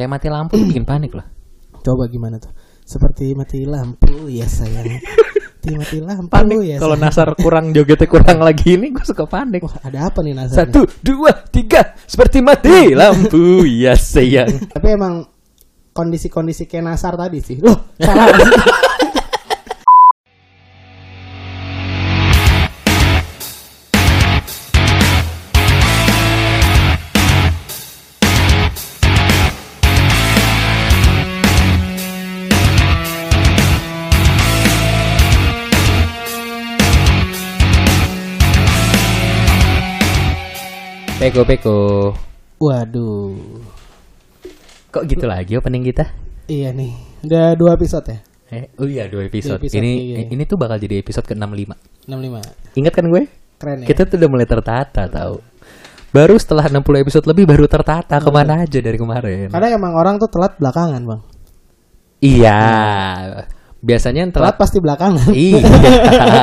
Kayak mati lampu tuh bikin panik loh. Coba gimana tuh? Seperti mati lampu ya sayang. Seperti mati lampu Panik ya. kalau nasar kurang jogetnya kurang lagi ini gue suka panik. Wah, ada apa nih nasar? Satu, dua, tiga, seperti mati lampu ya sayang. Tapi emang kondisi-kondisi kayak nasar tadi sih. Loh, salah. Peko peko. Waduh. Kok gitu lagi opening kita? Iya nih. Udah dua episode ya? Eh, oh iya dua episode. Dua episode, ini iya. ini tuh bakal jadi episode ke-65. 65. Ingat kan gue? Keren ya? Kita tuh udah mulai tertata tahu. Baru setelah 60 episode lebih baru tertata ke mana aja dari kemarin. Karena emang orang tuh telat belakangan, Bang. Iya. Biasanya yang Telat telat pasti belakangan. Iya.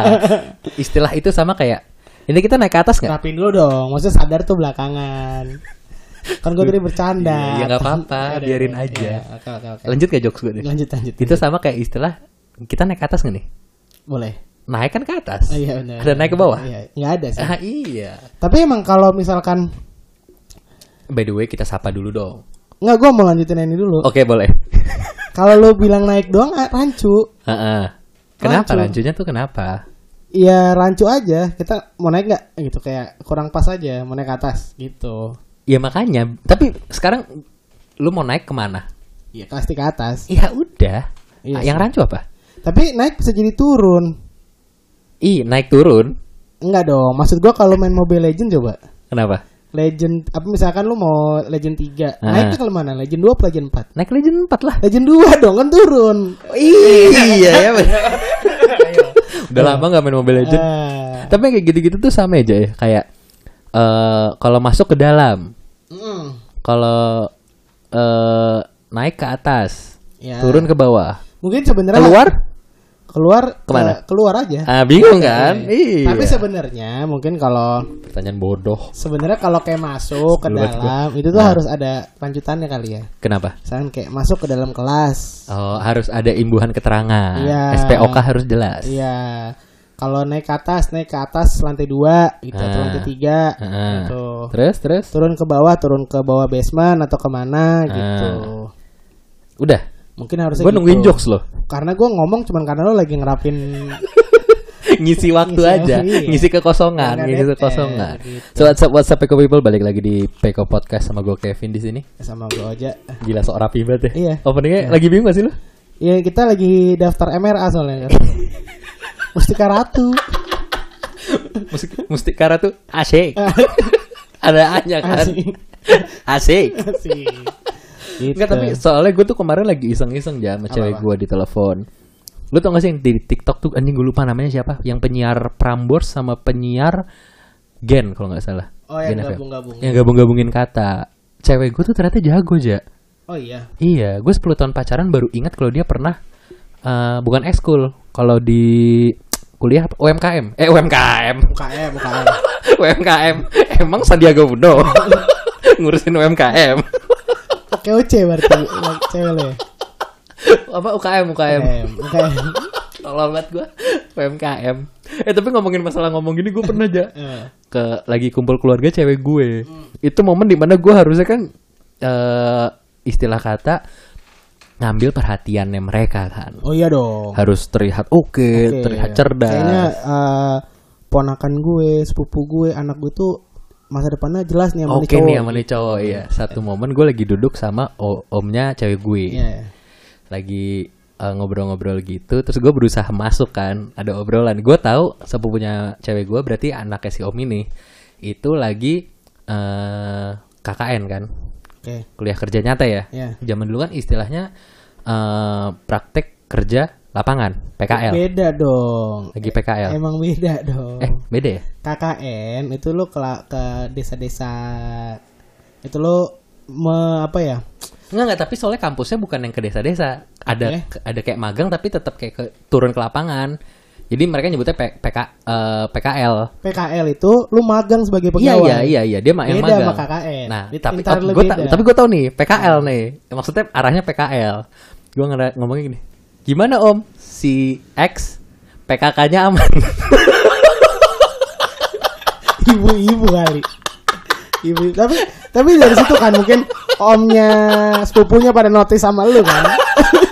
Istilah itu sama kayak ini kita naik ke atas nggak? Rapin dulu dong. Maksudnya sadar tuh belakangan. Kan gue tadi bercanda. Iya, nggak apa-apa, biarin aja. Iya, Oke, oke, oke. Lanjut gak jokes gue nih? Lanjut, lanjut. Itu sama kayak istilah kita naik ke atas nggak nih? Boleh. Naik kan ke atas. Ah, iya benar. Ada naik ke bawah? Iya, nggak ada sih. Ah, iya. Tapi emang kalau misalkan By the way kita sapa dulu dong. nggak gue mau lanjutin ini dulu. Oke boleh. Kalau lo bilang naik doang ah, rancu. Heeh. Kenapa Rancu. lanjutnya tuh kenapa? Ya rancu aja. Kita mau naik nggak? Gitu kayak kurang pas aja. Mau naik ke atas gitu. Ya makanya. Tapi sekarang lu mau naik ke mana? Ya pasti ke atas. Ya udah. Iya yang sih. rancu apa? Tapi naik bisa jadi turun. Ih naik turun. Enggak dong. Maksud gua kalau main Mobile Legend coba. Kenapa? Legend apa misalkan lu mau Legend 3. Ah. Naiknya ke mana? Legend 2 apa Legend 4? Naik legend 4 lah. Legend 2 dong kan turun. iya ya. Udah lama gak main Mobile Legend. Ah. Tapi kayak gitu-gitu tuh sama aja ya. Kayak eh kalau masuk ke dalam, Mm. kalau eh naik ke atas, Ya. turun ke bawah, Mungkin sebenarnya keluar. Keluar Ke mana? ke- keluar aja. Ah bingung kan? Iya. Iya. Tapi sebenarnya mungkin kalau Pertanyaan bodoh. sebenarnya kalau kayak masuk ke dalam itu tuh Nah. harus ada lanjutannya kali ya. Kenapa? Misalkan kayak masuk ke dalam kelas. Oh harus ada imbuhan keterangan. Iya. SPOK harus jelas. Iya. Kalau naik ke atas, naik ke atas lantai dua, gitu, atau Ah. lantai tiga, Ah. gitu. Terus terus. Turun ke bawah, turun ke bawah basement atau ke mana, gitu. Udah. Mungkin harusnya Gue gitu. nungguin jokes loh. Karena gue ngomong cuman karena lo lagi ngerapin ngisi waktu Ngisi- aja, iya. ngisi kekosongan, Nggak ngisi kekosongan. gitu. So what's up, what's up Peko People balik lagi di Peko Podcast sama gue Kevin di sini. sama gue aja. Gila sok rapi banget ya. Iya. Openingnya lagi bingung gak sih lu? Ya kita lagi daftar MRA soalnya. Mustika Ratu. Musik Mustikara tuh asik. Ada A-nya kan. Asik. Asik. Asik. Gitu. Enggak tapi soalnya gue tuh kemarin lagi iseng-iseng aja sama cewek gue di telepon. Lu tau gak sih yang di TikTok tuh anjing gue lupa namanya siapa? Yang penyiar Prambors sama penyiar Gen kalau nggak salah. Oh, yang gabung-gabung. Yang gabung-gabungin kata. Cewek gue tuh ternyata jago aja. Oh iya. Iya, gue 10 tahun pacaran baru ingat kalau dia pernah eh, bukan ekskul, kalau di kuliah? UMKM. Eh UMKM. UKM, UKM. UMKM. Emang Sandiaga Uno ngurusin UMKM. Oke oce berarti cewek lo ya. apa UKM UKM. UKM, UKM. Tolong banget gue UMKM. Eh tapi ngomongin masalah ngomong gini gue pernah aja Eh, ke lagi kumpul keluarga cewek gue. Itu momen di mana gue harusnya kan eh istilah kata ngambil perhatiannya mereka kan. Oh iya dong. Harus terlihat oke, Oke. terlihat cerdas. Kayaknya eh, ponakan gue, sepupu gue, anak gue tuh masa depannya jelas nih sama Oke nih cowok. nih sama nih cowok iya. Satu momen gue lagi duduk sama omnya cewek gue. Iya. Lagi eh, ngobrol-ngobrol gitu, terus gue berusaha masuk kan, ada obrolan. Gue tahu sepupunya cewek gue berarti anaknya si om ini itu lagi eh KKN kan, Oke. kuliah kerja nyata ya. Iya. Zaman dulu kan istilahnya eh praktek kerja lapangan, PKL. Beda dong. Lagi PKL. Emang beda dong. Eh, beda ya? KKN itu lo ke ke desa-desa itu lo me, apa ya? Enggak enggak, tapi soalnya kampusnya bukan yang ke desa-desa. Ada Oke. ada kayak magang tapi tetap kayak ke, turun ke lapangan. Jadi mereka nyebutnya P- PK, eh, PKL. PKL itu lu magang sebagai Iya pegawai. iya iya iya dia ma- yang Beda magang. sama KKN. Nah, It- tapi oh, gua ta- tapi gue tau nih PKL nih. Maksudnya arahnya PKL. Gue ngomongnya gini. Gimana Om? Si X PKK-nya aman. Ibu-ibu kali. Ibu tapi tapi dari situ kan mungkin omnya sepupunya pada notice sama lu kan.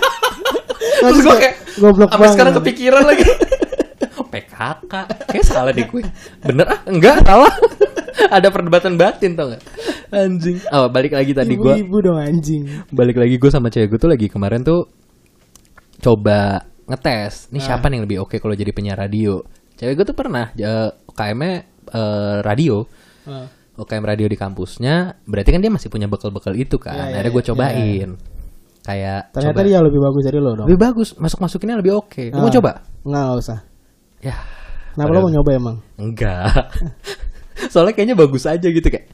Terus gue kayak goblok banget. sekarang kepikiran lagi. PKK. Kayak salah deh gue. Bener ah? Enggak, salah. Ada perdebatan batin tau gak? Anjing. Oh, balik lagi tadi gue Ibu-ibu dong anjing. balik lagi gue sama cewek gue tuh lagi kemarin tuh coba ngetes nih siapa nih yang lebih oke kalau jadi penyiar radio cewek gue tuh pernah uh, UKM-nya eh, radio Ah. UKM radio di kampusnya berarti kan dia masih punya bekal-bekal itu kan Iya, iya, akhirnya gue cobain kayak Ternyata coba dia lebih bagus dari lo dong. lebih bagus masuk masukinnya lebih oke Lu mau Ah. coba Enggak, enggak usah. ya Kenapa lo mau nyoba emang? enggak soalnya kayaknya bagus aja gitu kayak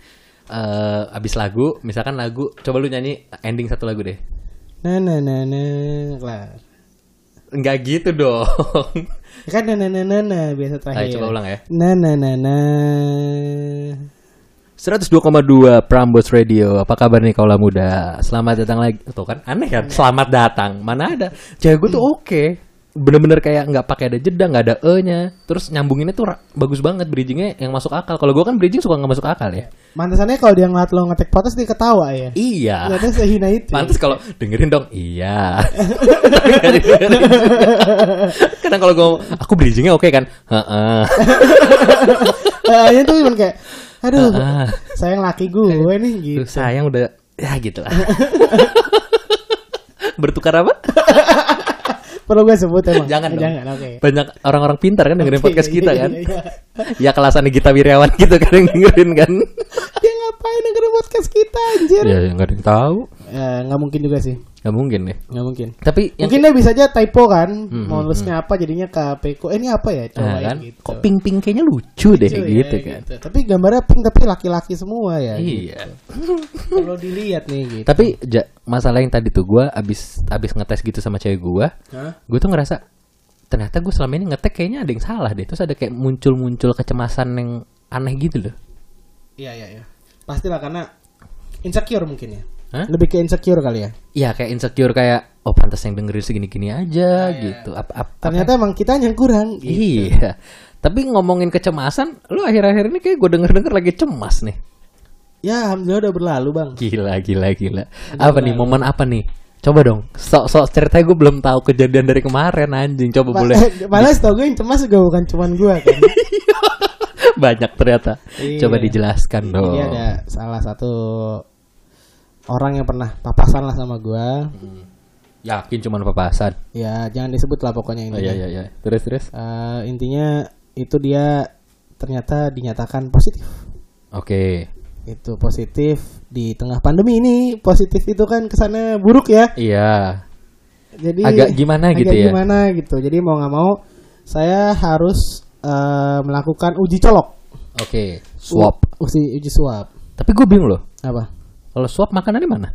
eh abis lagu misalkan lagu coba lu nyanyi ending satu lagu deh Nah, nah, nah, nah, kelar. Enggak gitu dong Ya kan nah, nah, nah, biasa terakhir. Ayo coba ulang ya Nah, nah, nah, nah. 102,2 Prambos Radio. Apa kabar nih kaulah muda? Selamat datang lagi. Tuh kan aneh kan? Selamat datang. Mana ada? Cewek gue tuh oke. Bener-bener kayak nggak pakai ada jeda, nggak ada e-nya. Terus nyambunginnya tuh bagus banget bridgingnya yang masuk akal. Kalau gue kan bridging suka nggak masuk akal ya. Mantesannya kalau dia ngeliat lo ngetek podcast dia ketawa ya. Iya. Ternyata sehina itu. Pantes kalau dengerin dong, iya. Kadang kalau gue, aku bridgingnya oke kan? Heeh. Eh, tuh cuman kayak, aduh, sayang laki gue nih gitu. Tuh, sayang udah, ya gitu lah. Bertukar apa? Perlu gue sebut emang? Jangan Eh, dong. Jangan, oke. Banyak orang-orang pintar kan dengerin Oke, podcast kita iya, kan. iya, iya. Ya kelasan Gita Wirjawan gitu kan yang dengerin kan. Ngapain dengerin podcast kita anjir? ya nggak ada yang tahu. Eh, nggak mungkin juga sih. Nggak mungkin ya. Nggak mungkin. Tapi yang Mungkin dia bisa aja typo kan, Hmm, mau nulisnya apa jadinya ke Peko. Eh ini apa ya? Coba nah, kan, gitu. kok pink-pink kayaknya lucu deh ya, gitu kan. Tapi gambarnya pink tapi laki-laki semua ya. Iya. Kalau dilihat nih gitu. Tapi ja, masalah yang tadi tuh gue abis abis ngetes gitu sama cewek gue, gue tuh ngerasa ternyata gue selama ini ngetek kayaknya ada yang salah deh. Terus ada kayak muncul-muncul kecemasan yang aneh gitu loh. Iya iya iya. Pastilah karena insecure mungkin ya. Hah? Lebih ke insecure kali ya. Iya kayak insecure kayak oh pantas yang dengerin segini-gini aja gitu. Apa, apa, Ternyata emang kita yang kurang. gitu. Iya. Tapi ngomongin kecemasan, lu akhir-akhir ini kayak gue denger-denger lagi cemas nih. Ya alhamdulillah udah berlalu bang. Gila, gila, gila. apa nih? Momen apa nih? Coba dong. Sok-sok ceritanya gue belum tahu kejadian dari kemarin anjing. Coba boleh. Malah setau gue yang cemas juga bukan cuman gue kan. Banyak ternyata. Iya. Coba dijelaskan dong. Jadi ada salah satu orang yang pernah papasan lah sama gue. Yakin cuma papasan. Ya jangan disebut lah pokoknya Oh intinya. iya iya iya. Terus terus. Eh, intinya itu dia ternyata dinyatakan positif. Oke. Itu positif di tengah pandemi ini positif itu kan ke sana buruk ya. Iya. Jadi Agak gimana gitu agak ya? Gimana gitu. Jadi mau nggak mau saya harus eh, melakukan uji colok. Oke. Swap. U- uji uji swab. Tapi gue bingung loh. Apa? Kalau swap makanannya mana?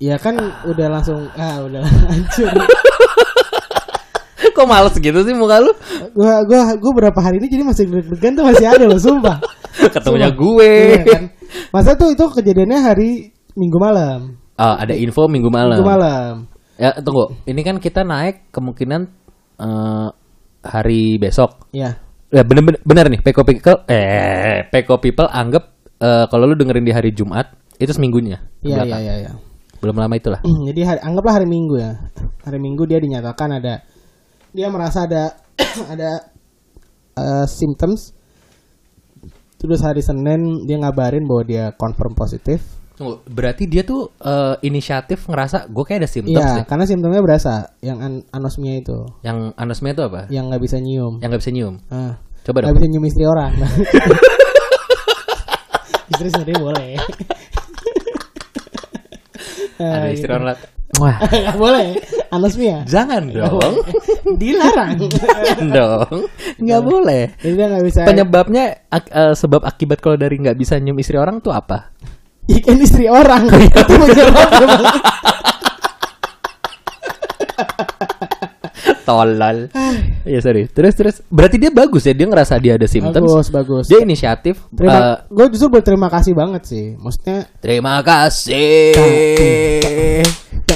Ya kan udah langsung ah udah hancur. Kok males gitu sih muka lu? gua gua gua berapa hari ini jadi masih deg-degan tuh masih ada loh sumpah. Ketemunya Sumpah. gue. Iya kan? Masa tuh itu kejadiannya hari Minggu malam. Ah, ada info minggu malam. Minggu malam. Ya tunggu, ini kan kita naik kemungkinan eh, hari besok. Ya. Ya bener-bener bener nih, Peko People eh Peko People anggap eh, kalau lu dengerin di hari Jumat itu seminggunya. Iya iya iya iya. Belum lama itulah. Jadi hari, anggaplah hari Minggu ya. Hari Minggu dia dinyatakan ada dia merasa ada ada eh, symptoms. Terus hari Senin dia ngabarin bahwa dia confirm positif. Tunggu, berarti dia tuh eh, inisiatif ngerasa gue kayak ada simptom Iya, deh. karena simptomnya berasa yang an- anosmia itu, Yang anosmia itu apa? yang nggak bisa nyium. Yang nggak bisa nyium. Ah, Coba nggak dong. bisa nyium istri orang. istri sendiri boleh. Ada istri gitu. orang Wah, Nggak boleh, anosmia. jangan dong. Dilarang. Jangan dong. Nggak boleh. Jadi dia nggak bisa. Penyebabnya ak- eh, sebab akibat kalau dari nggak bisa nyium istri orang tuh apa? Ikan istri orang. Itu menjawabnya bang. Tolol. Iya sorry. Terus terus berarti dia bagus ya dia ngerasa dia ada symptoms. bagus bagus Dia inisiatif. eh, terima gue justru berterima kasih banget sih maksudnya terima kasih.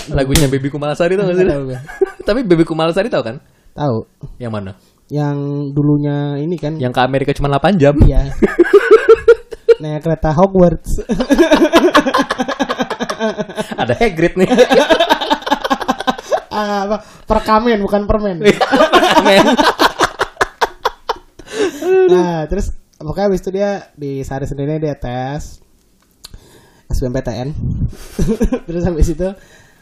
Lagunya Baby Kumalasari tau gak sih? Tapi Baby Kumalasari tau kan? tahu Yang mana? yang dulunya ini kan Yang ke Amerika cuma 8 jam. iya naik kereta Hogwarts Ada Hagrid nih. Ah, apa perkamen bukan permen Men. nah terus pokoknya habis itu dia di sehari sendirinya dia tes SBMPTN terus habis itu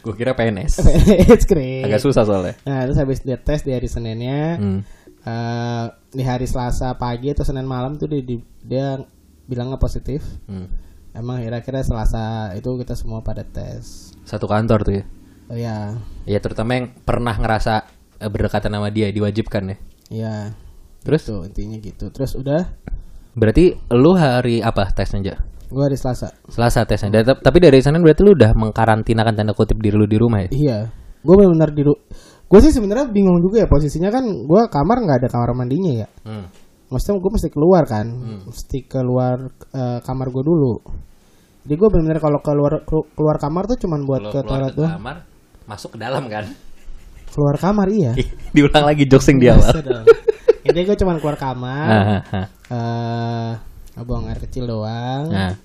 Gue kira PNS. it's great Agak susah soalnya. nah terus habis dia tes di hari Seninnya Hmm. eh, di hari Selasa pagi atau Senin malam tuh dia, di- dia bilangnya positif Hmm. emang kira-kira Selasa itu kita semua pada tes Satu kantor tuh ya. oh ya Ya terutama yang pernah ngerasa eh, berdekatan sama dia diwajibkan ya. ya Terus tuh intinya gitu terus udah berarti lu hari apa tesnya aja? gua hari Selasa Selasa tesnya. Dan- tapi dari sana berarti lu udah mengkarantinakan tanda kutip diri lu di rumah ya? Iya, gue benar-benar di gue sih sebenarnya bingung juga ya posisinya kan gue kamar nggak ada kamar mandinya ya. Hmm. Maksudnya gue mesti keluar kan, mesti keluar eh, kamar gue dulu. Jadi gue benar-benar kalau keluar kelu- keluar kamar tuh cuman buat Kalau ke keluar toilet ke doang. kamar, masuk ke dalam kan? Keluar kamar iya. Diulang lagi jokesing di awal. Intinya gue cuman keluar kamar, Ah, ah, ah. eh buang air kecil doang. Nah,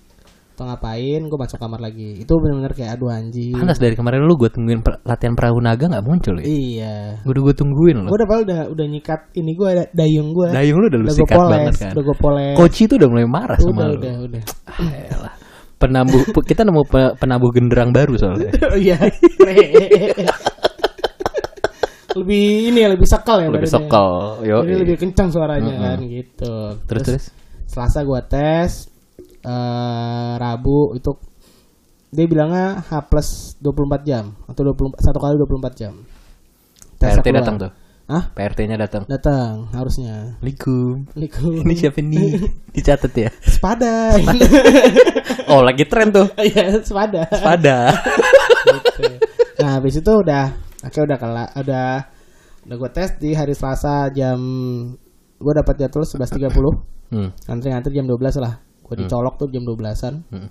Atau ngapain, gue masuk kamar lagi. Itu benar-benar kayak aduh anjing. panas dari kemarin lu gue tungguin per- latihan perahu naga nggak muncul ya? Iya. Udah gue tungguin loh. Gue udah udah udah nyikat ini gue ada dayung gue. Dayung lu udah lu udah gue sikat poles, banget kan. udah gue poles. Koci tuh udah mulai marah sama udah, lu. udah, udah. Ayolah. Penambuh kita nemu pe- penabuh genderang baru soalnya. Oh iya. lebih ini ya, lebih sekal ya Lebih sekal. Yo. Jadi lebih kencang suaranya kan gitu. Terus terus. Selasa gua tes eh Rabu itu dia bilangnya H plus 24 jam atau 20 satu kali 24 jam. Tesnya PRT datang tuh. Hah? PRT-nya datang. Datang harusnya. Assalamualaikum. Assalamualaikum. Ini siapa nih? Dicatat ya. Sepada. Oh, lagi tren tuh. Iya, sepada. Pada. gitu. Nah, habis itu udah akhirnya udah kelar udah udah gue tes di hari Selasa jam gue dapat jadwal 11.30 Hmm. ngantri-ngantri jam 12 lah gue dicolok tuh jam 12an Hmm.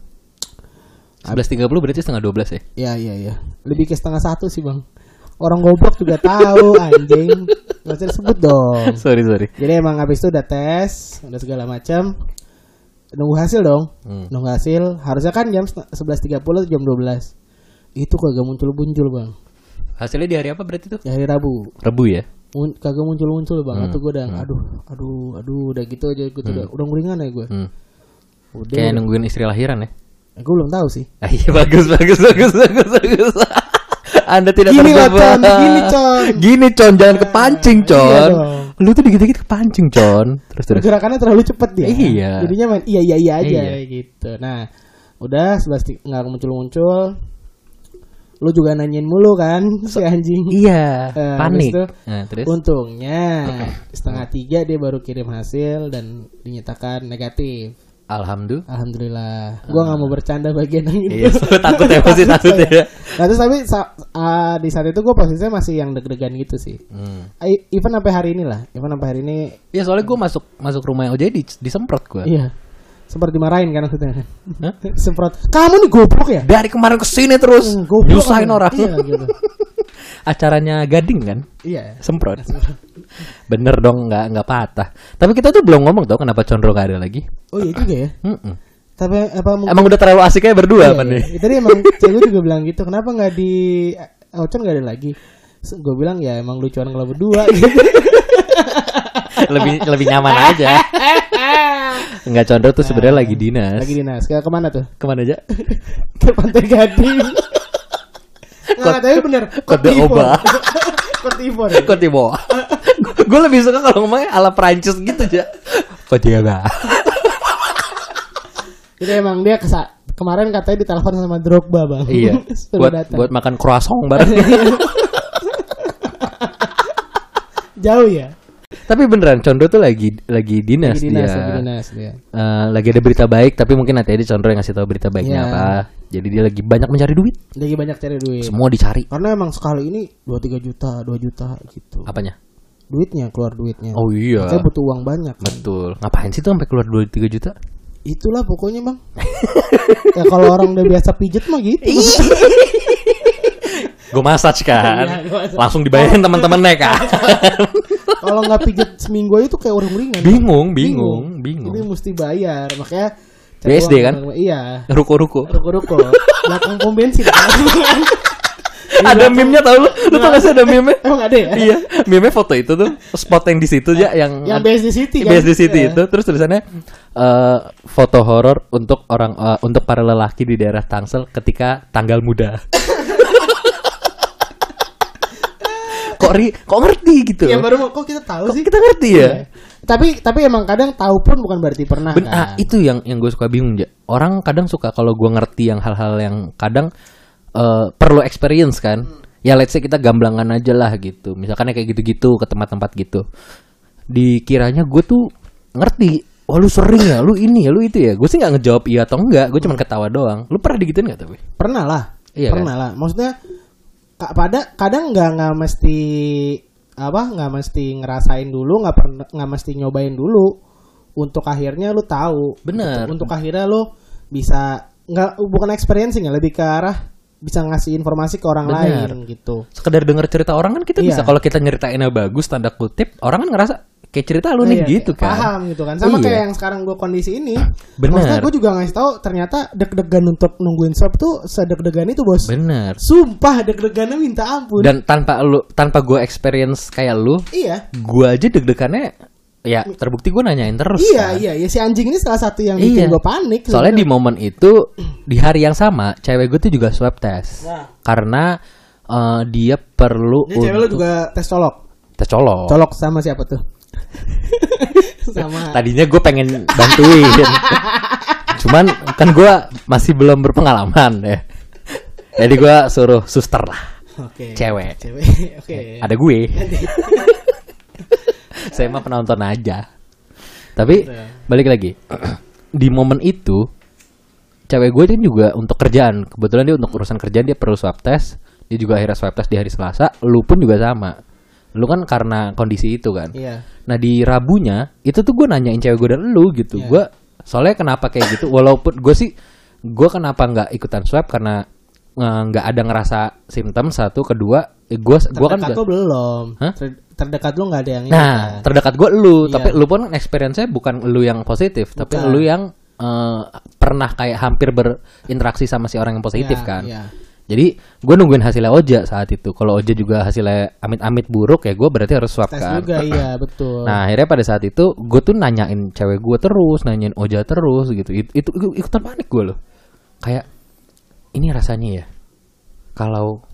11.30 berarti setengah 12 ya? ya? Iya iya lebih ke setengah satu sih bang. Orang goblok juga tahu anjing. Gak usah disebut dong. Sorry, sorry. jadi emang habis itu udah tes udah segala macam nunggu hasil dong. Hmm. nunggu hasil. Harusnya kan jam 11.30 jam 12 itu kagak muncul-muncul bang. Hasilnya di hari apa berarti tuh? di hari Rabu. Rebu ya? Mun- kagak muncul-muncul bang. Hmm, atau gue udah aduh aduh aduh udah gitu aja gitu udah udah nguringan ya gue Hmm. Udah Kayak nungguin istri lahiran ya? gue belum tahu sih Ah, iya bagus bagus bagus bagus bagus. Anda tidak Gini lah. Con. Gini, Con. Gini con, jangan kepancing Iya con. dong. Lu tuh dikit-dikit kepancing con. Terus terus. gerakannya terlalu cepet dia Iya. jadinya main iya iya iya aja Iya. gitu nah udah sebelas nggak muncul-muncul lu juga nanyain mulu kan si anjing Iya, Eh, panik. itu, Nah, terus. untungnya setengah tiga dia baru kirim hasil dan dinyatakan negatif Alhamdulillah. alhamdulillah gua nggak mau bercanda bagian yang itu Iya, takut ya pasti takut ya. Nah terus tapi sa- ah, di saat itu gue posisinya masih yang deg-degan gitu sih. Hmm. I- even sampai hari ini lah, even sampai hari ini, Ya soalnya gue masuk masuk rumah OJ di, disemprot gue. iya sempat dimarahin kan maksudnya. Hah? Semprot. Kamu nih goblok ya? Dari kemarin ke sini terus Hmm, goblok nyusahin orang. Iya gitu. Acaranya Gading kan? Iya. Semprot. Bener dong, nggak nggak patah. Tapi kita tuh belum ngomong tau kenapa Condro gak ada lagi. Oh iya juga ya. Mm-mm. Tapi apa mungkin? Emang udah terlalu asik aja berdua Iya, apa iya. nih? Tadi emang cewek juga bilang gitu. Kenapa nggak di Ocon nggak ada lagi? Gue bilang ya emang lucuan kalau berdua gitu. lebih lebih nyaman aja. Enggak Condro tuh sebenarnya lagi dinas. lagi dinas. Ke ke mana tuh? Ke mana aja? Ke Pantai Gading. Nggak, tapi bener. Kode Oba. Kot Ivor. ya? Kok tiba? Gue lebih suka kalau ngomongnya ala Prancis gitu aja. Dia gak? Jadi emang dia kesa kemarin katanya ditelepon sama Drogba bang. Iya. Buat datang. buat makan croissant bareng. Jauh ya. tapi beneran Condro tuh lagi lagi dinas, Lagi dinas, dia. lagi dinas dia. Eh, lagi ada berita baik tapi mungkin nanti aja Condro yang ngasih tahu berita baiknya Iya. apa. Jadi dia lagi banyak mencari duit. Lagi banyak cari duit. Semua dicari. Karena emang sekali ini 2 3 juta, 2 juta gitu. Apanya? duitnya keluar duitnya Oh iya. Makanya butuh uang banyak kan. Betul. Ngapain sih tuh sampai keluar 2 3 juta? itulah pokoknya bang ya kalau orang udah biasa pijet mah gitu Gue massage kan. Iya. Langsung dibayarin teman-temannya kan. kalau nggak pijet seminggu tuh kayak orang ringan bingung, bingung, bingung. jadi mesti bayar makanya BSD kan? iya Ruko-ruko. ruko-ruko belakang pom bensin ada meme-nya tau lu? Lu tau gak sih ada meme emang ada ya iya, meme foto itu tuh spot yang di situ ya yang yang BSD City kan BSD City Iya. itu terus tulisannya eh, foto horor untuk orang eh, untuk para lelaki di daerah Tangsel ketika tanggal muda. kok ri, kok ngerti gitu? ya baru kok kita tahu Kok sih kita ngerti ya? Iya. Tapi tapi emang kadang tahu pun bukan berarti pernah Ben- ah, kan itu yang yang gue suka bingung ya. Orang kadang suka kalau gue ngerti yang hal-hal yang kadang eh, perlu experience kan. Ya let's say kita gamblangan aja lah gitu. Misalkan kayak gitu-gitu ke tempat-tempat gitu. Dikiranya gue tuh ngerti. Wah lu sering ya, lu ini ya, lu itu ya. Gue sih nggak ngejawab iya atau enggak. Gue cuma ketawa doang. Lu pernah digituin nggak tapi? pernah lah Iya pernah lah maksudnya kak pada kadang nggak nggak mesti apa nggak mesti ngerasain dulu nggak pernah nggak mesti nyobain dulu untuk akhirnya lu tahu Bener. untuk, untuk akhirnya lu bisa nggak bukan experiencing ya lebih ke arah bisa ngasih informasi ke orang Bener. lain gitu Sekedar denger cerita orang kan kita Iya. bisa kalau kita nyeritainnya bagus tanda kutip, orang kan ngerasa kayak cerita lu nih Iya, gitu kan. paham gitu kan sama Iya. kayak yang sekarang gue kondisi ini Bener. maksudnya gue juga ngasih tahu ternyata deg-degan untuk nungguin swab tuh sedeg-degan itu bos Bener. sumpah deg-degannya minta ampun Dan tanpa lu tanpa gue experience kayak lu, iya gua aja deg-degannya ya terbukti gue nanyain terus Iya kan. iya iya si anjing ini salah satu yang bikin Iya. gue panik. soalnya di momen itu di hari yang sama cewek gue tuh juga swab test Nah. karena eh, dia perlu Ini cewek lo untuk juga tes colok. tes colok Colok sama siapa tuh? sama. Tadinya gue pengen bantuin. Cuman kan gue masih belum berpengalaman ya. Jadi gue suruh suster lah. Oke. cewek. Cewek. Oke. ada gue. Saya mah penonton aja. Tapi Gitu ya. balik lagi. Di momen itu cewek gue kan juga untuk kerjaan. Kebetulan dia untuk urusan kerjaan dia perlu swab test. Dia juga akhirnya swab test di hari Selasa. Lu pun juga sama lu kan karena kondisi itu kan Iya. nah di Rabunya itu tuh gue nanyain cewek gue dan lu gitu Iya. gue soalnya kenapa kayak gitu walaupun gue sih gue kenapa nggak ikutan swab karena eh, nggak ada ngerasa simptom satu kedua gue gue kan lo belum. Ter- terdekat lo nggak ada yang ini Nah, kan? terdekat gue lu, Iya. tapi lu pun experience-nya bukan lu yang positif, tapi Bukan. lu yang eh, pernah kayak hampir berinteraksi sama si orang yang positif Iya, kan. iya. Jadi gue nungguin hasilnya Oja saat itu. Kalau Oja juga hasilnya amit-amit buruk ya gue berarti harus swab Tes kan. juga iya betul. Nah akhirnya pada saat itu gue tuh nanyain cewek gue terus, nanyain Oja terus gitu. Itu, itu ikutan panik gue loh. Kayak ini rasanya ya kalau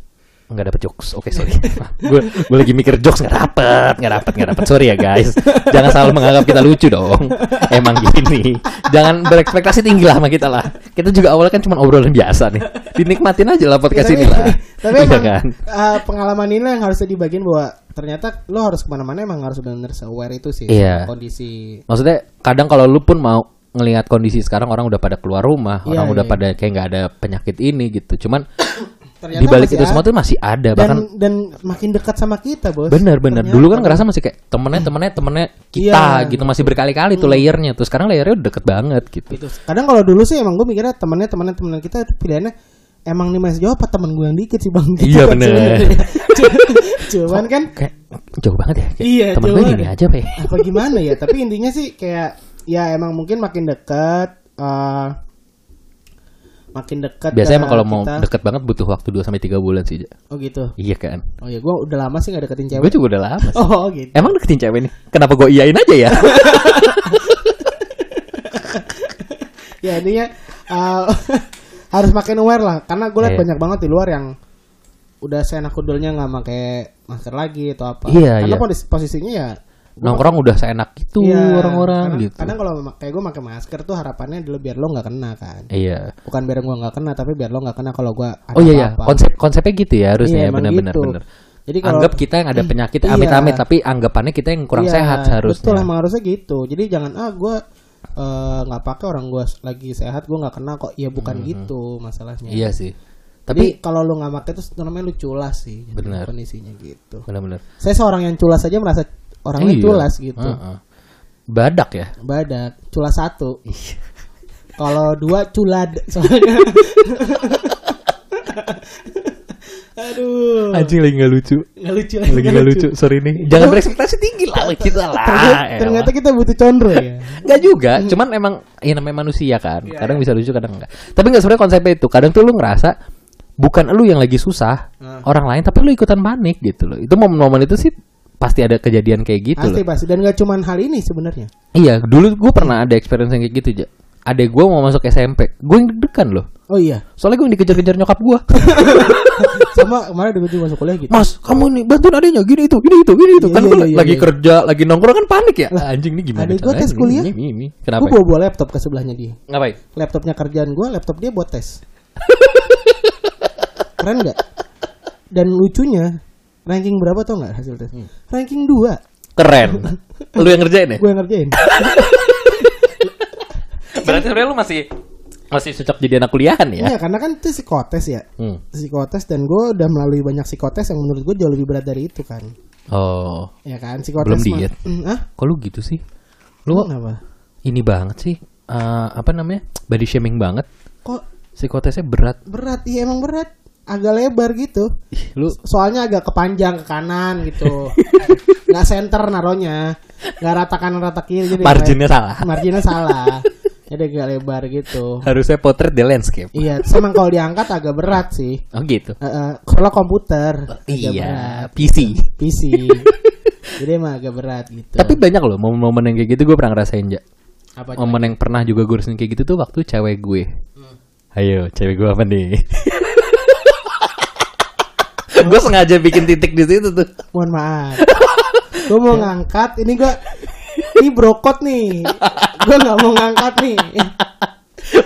nggak dapet jokes. Oke sorry. Gue gue lagi mikir jokes nggak dapet, nggak dapet, nggak dapet. Sorry ya guys. Jangan selalu menganggap kita lucu dong. Emang gini. Jangan berekspektasi tinggi lah sama kita lah. Kita juga awalnya kan cuma obrolan biasa nih. Dinikmatin aja lah podcast ini lah. Tapi Iya emang kan? eh, pengalaman ini yang harusnya dibagiin bahwa ternyata lo harus ke mana-mana emang harus benar-benar aware itu sih sama kondisi. Maksudnya kadang kalau lu pun mau ngelihat kondisi sekarang orang udah pada keluar rumah, Iya, orang udah iya. pada kayak nggak ada penyakit ini gitu. Cuman Ternyata di balik itu ada. semua tuh masih ada dan bahkan dan makin dekat sama kita bos. bener bener Ternyata. dulu kan ngerasa masih kayak temennya temennya temennya kita Iya. Hmm. gitu masih berkali-kali tuh layernya tuh sekarang layernya udah deket banget gitu Gitu. Kadang kalau dulu sih emang gue mikirnya temennya temennya temen kita itu pilihannya emang nih Mas Jawa apa temen gue yang dikit sih bang? Gitu Iya, kan bener. Cuman kan kayak jauh banget ya kayak Iya, temen gue gini aja pe apa gimana ya? Tapi intinya sih kayak ya emang mungkin makin dekat eh, makin dekat biasanya emang kalau mau deket banget butuh waktu 2 sampai tiga bulan sih. Oh gitu. iya kan Oh ya gue udah lama sih gak deketin gue cewek. juga udah lama sih. Oh gitu. emang deketin cewek nih kenapa gue iyain aja ya ya intinya uh, harus makin aware lah karena gue liat Iya. banyak banget di luar yang udah seenak kudulnya nggak pakai masker lagi atau apa Iya, karena iya. posis- posisinya ya nongkrong udah seenak itu Iya, orang-orang karena- gitu kadang kalau kayak gue pakai masker tuh harapannya adalah biar lo nggak kena kan iya bukan biar gue nggak kena tapi biar lo nggak kena kalau gue Oh iya ya, konsep konsepnya gitu ya harusnya Iya, ya benar-benar gitu. benar. jadi kalau Anggap kita yang ada penyakit Iya. amit-amit tapi anggapannya kita yang kurang Iya, sehat seharusnya. betul emang harusnya gitu jadi jangan ah gue eh, nggak pakai orang gue lagi sehat gue nggak kena kok ya bukan gitu masalahnya Iya sih. Tapi kalau lu nggak pakai terus namanya lu culas sih. Benar. Kondisinya gitu. benar-benar. Saya seorang yang culas saja merasa orangnya Iya. culas gitu. Heeh. Badak ya. Badak, culas satu. Iya. Kalau dua culad soalnya. Aduh. Anjing lagi nggak lucu. Nggak lucu Lagi nggak lucu. Sorry nih. Jangan berekspektasi tinggi lah kita lah. Ternyata, ternyata kita butuh condro ya. Nggak juga, cuman emang ya namanya manusia kan. Iya, Kadang bisa lucu, kadang enggak. Tapi nggak sebenarnya konsepnya itu. Kadang tuh lu ngerasa bukan lu yang lagi susah, Ah. orang lain tapi lu ikutan panik gitu loh. Itu momen-momen itu sih pasti ada kejadian kayak gitu Pasti loh. pasti dan gak cuman hal ini sebenarnya. Iya, dulu gue pernah ada experience yang kayak gitu, Ja. Adek gue mau masuk SMP, gue yang deg-degan loh. Oh iya, Soalnya gue yang dikejar-kejar nyokap gue. sama kemarin ada juga masuk kuliah gitu. Mas, kamu nih bantuin adeknya gini itu, gini itu, gini itu. Iya, kan iya, gue iya, lagi iya. kerja, lagi nongkrong kan panik ya. Anjing nih gimana adek gua tes kuliah. Ini, ini, ini. Kenapa? Gue bawa bawa laptop ke sebelahnya dia. Ngapain? Laptopnya kerjaan gue, laptop dia buat tes. Keren nggak? Dan lucunya, ranking berapa tau nggak hasil tes? Hmm. Ranking 2 Keren. lu yang ngerjain ya? Gue yang ngerjain. Berarti sebenarnya lu masih masih cocok jadi anak kuliahan ya? Iya, karena kan itu psikotes ya. Hmm. Psikotes dan gue udah melalui banyak psikotes yang menurut gue jauh lebih berat dari itu kan. Oh, Ya kan, psikotes Belum diet. Hmm, ah? kok lu gitu sih? Lu Kenapa? ini banget sih. eh, apa namanya? Body shaming banget. Kok Psikotesnya berat. berat? Iya emang berat. Agak lebar gitu. Ih, lu Soalnya agak kepanjang ke kanan gitu. Nggak center naronya. Nggak rata kanan rata kiri jadi marginnya salah. marginnya salah. Jadi agak lebar gitu. Harusnya potret di landscape. Iya, emang kalau diangkat agak berat sih. Oh gitu. Eh, eh, kalau komputer agak Iya, berat. PC. PC. Jadi emang agak berat gitu. Tapi banyak loh momen-momen yang kayak gitu gue pernah ngerasain ja. apa Momen yang pernah juga gue rasain kayak gitu tuh waktu cewek gue. Ayo, cewek gue apa nih? gue sengaja bikin titik di situ tuh. Mohon maaf. gue mau ngangkat ini gue ini brokot nih. gue nggak mau ngangkat nih.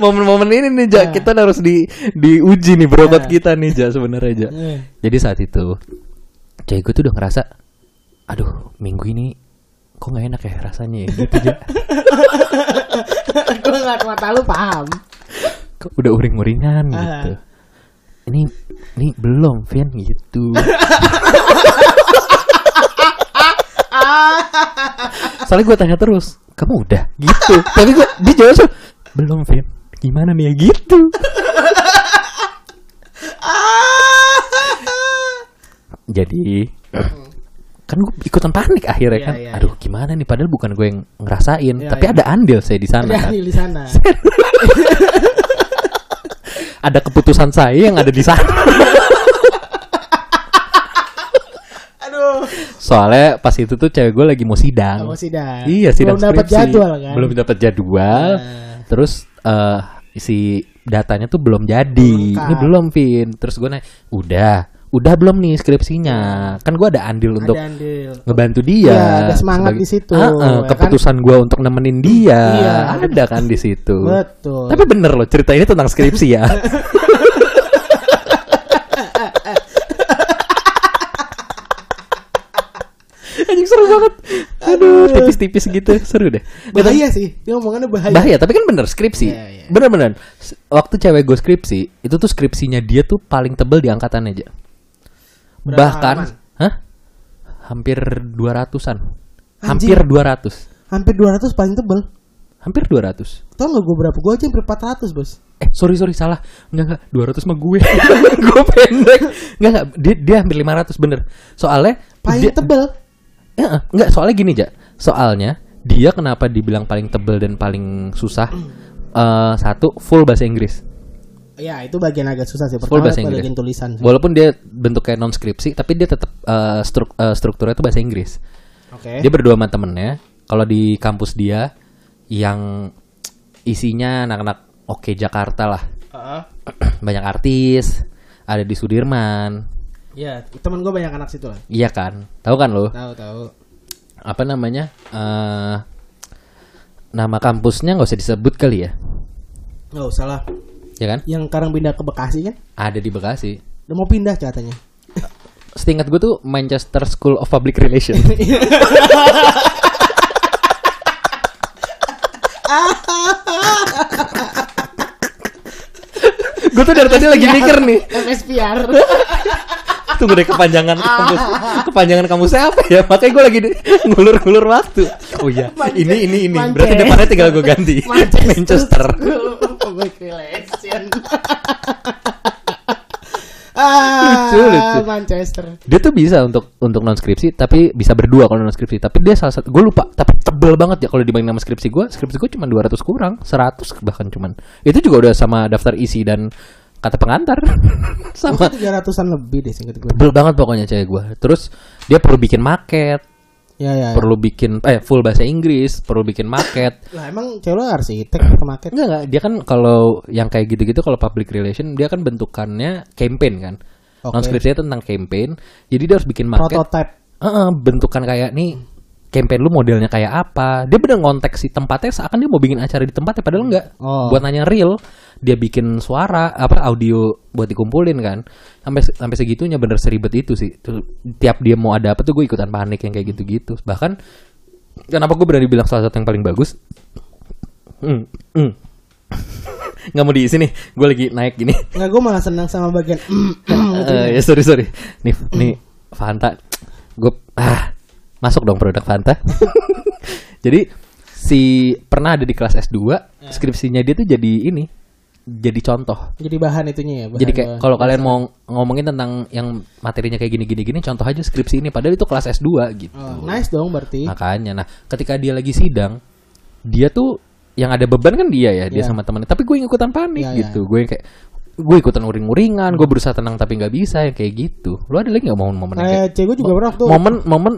Momen-momen ini nih ja, kita harus di diuji nih berobot Nah. kita nih ja sebenarnya ja. Eh, Jadi saat itu cewek gue tuh udah ngerasa, aduh minggu ini kok nggak enak ya rasanya ya gitu ja. gue ngeliat mata lu paham. Kok udah uring-uringan gitu. Ini ini belum, Vian gitu. Soalnya gue tanya terus, kamu udah gitu. Tapi gue dia jawab belum, Vian. Gimana nih ya gitu. Jadi kan gue ikutan panik akhirnya Iya, kan. iya, Aduh, gimana nih? Padahal bukan gue yang ngerasain, Iya, tapi iya. ada andil saya di sana. Kan. di di sana. Ada keputusan saya yang ada di sana. Aduh. Soalnya pas itu tuh cewek gue lagi mau sidang. Kamu sidang. Iya, sidang Belum dapat jadwal kan? Belum dapat jadwal. Nah. Terus eh si datanya tuh belum jadi. Belum lengkap. Ini belum, Vin. Terus gue nanya, "Udah, udah belum nih skripsinya?" Kan gue ada andil untuk Ada andil. ngebantu dia. Iya, ada semangat di situ, Ah, ah, ya kan? keputusan gue untuk nemenin dia. Iya. Ada kan di situ. Betul. Tapi bener loh cerita ini tentang skripsi ya. Anjing seru banget. Aduh, tipis-tipis gitu. Seru deh. bahaya sih. Dia omongannya bahaya. Bahaya, tapi kan bener skripsi. Iya, iya. Bener-bener. S- Waktu cewek gue skripsi, itu tuh skripsinya dia tuh paling tebel di angkatan aja. Berapa Bahkan, halaman? hah? Hampir 200-an. Anjing. Hampir 200. Hampir 200 paling tebel. Hampir 200. Tau gak gue berapa? Gue aja hampir 400 bos. Eh, sorry sorry salah. Enggak enggak 200 mah gue. gue pendek. Enggak enggak dia dia hampir 500 bener. Soalnya Paling dia, tebel. Ya, enggak, soalnya gini, Ja. Soalnya dia kenapa dibilang paling tebel dan paling susah? Eh, satu full bahasa Inggris. Ya itu bagian agak susah sih. Full Pertama bahasa Inggris. bagian tulisan sih. Walaupun dia bentuknya non skripsi, tapi dia tetap eh, struk- eh, strukturnya itu bahasa Inggris. Oke. Dia berdua sama temennya. Kalau di kampus dia yang isinya anak-anak oke Jakarta lah. Heeh. Banyak artis, ada di Sudirman. Ya, temen gue banyak anak situ lah. Iya kan? Tahu kan lo? Tahu tahu. Apa namanya? eh nama kampusnya nggak usah disebut kali ya? Gak usah lah. Ya kan? Yang sekarang pindah ke Bekasi kan? Ada di Bekasi. Udah mau pindah katanya. Setingat gue tuh Manchester School of Public Relations. gue tuh dari tadi lagi mikir nih. MSPR. Tunggu deh kepanjangan kamus. Kepanjangan kamusnya apa ya? Makanya gue lagi ngulur-ngulur waktu. Oh iya, ini ini ini. Berarti Manchester. depannya tinggal gue ganti. Manchester. Relation. ah, Lucu, lucu. Manchester. Dia tuh bisa untuk untuk non skripsi, tapi bisa berdua kalau non skripsi. Tapi dia salah satu, gue lupa. Tapi tebel banget ya kalau dibanding sama skripsi gue. Skripsi gue cuma 200 kurang, 100 bahkan cuman. Itu juga udah sama daftar isi dan kata pengantar. sama Tiga ratusan lebih deh singkat gue. tebel banget pokoknya cewek gue. Terus dia perlu bikin market, Ya ya. ya. perlu bikin eh full bahasa Inggris, perlu bikin market. Lah emang cewek lo arsitek ke market. Enggak enggak, dia kan kalau yang kayak gitu-gitu kalau public relation dia kan bentukannya campaign kan. Oke. Non skripsinya tentang campaign. Jadi dia harus bikin market. Prototype. Heeh, bentukan kayak nih campaign lu modelnya kayak apa. Dia bener ngontek si tempatnya seakan dia mau bikin acara di tempatnya padahal enggak. Oh. Buat nanya real, dia bikin suara apa audio buat dikumpulin kan. Sampai sampai segitunya bener seribet itu sih. Terus, tiap dia mau ada apa tuh gue ikutan panik yang kayak gitu-gitu. Bahkan kenapa gue berani bilang salah satu yang paling bagus? Hmm, hmm. nggak mau diisi nih, gue lagi naik gini. Enggak gue malah senang sama bagian Eh, ya sorry sorry. Nih nih Fanta, gue ah masuk dong produk Fanta. jadi si pernah ada di kelas S2 skripsinya dia tuh jadi ini jadi contoh. jadi bahan itunya ya. Bahan Jadi kayak kalau kalian mau ngomongin tentang yang materinya kayak gini gini gini contoh aja skripsi ini padahal itu kelas S2 gitu. Oh, nice dong berarti. Makanya nah ketika dia lagi sidang dia tuh yang ada beban kan dia ya dia Iya. sama temennya tapi gue ikutan panik Iya, iya. gitu gue yang kayak gue ikutan uring-uringan gue berusaha tenang tapi nggak bisa yang kayak gitu lu ada lagi nggak momen-momen yang kayak gue juga pernah waktu momen momen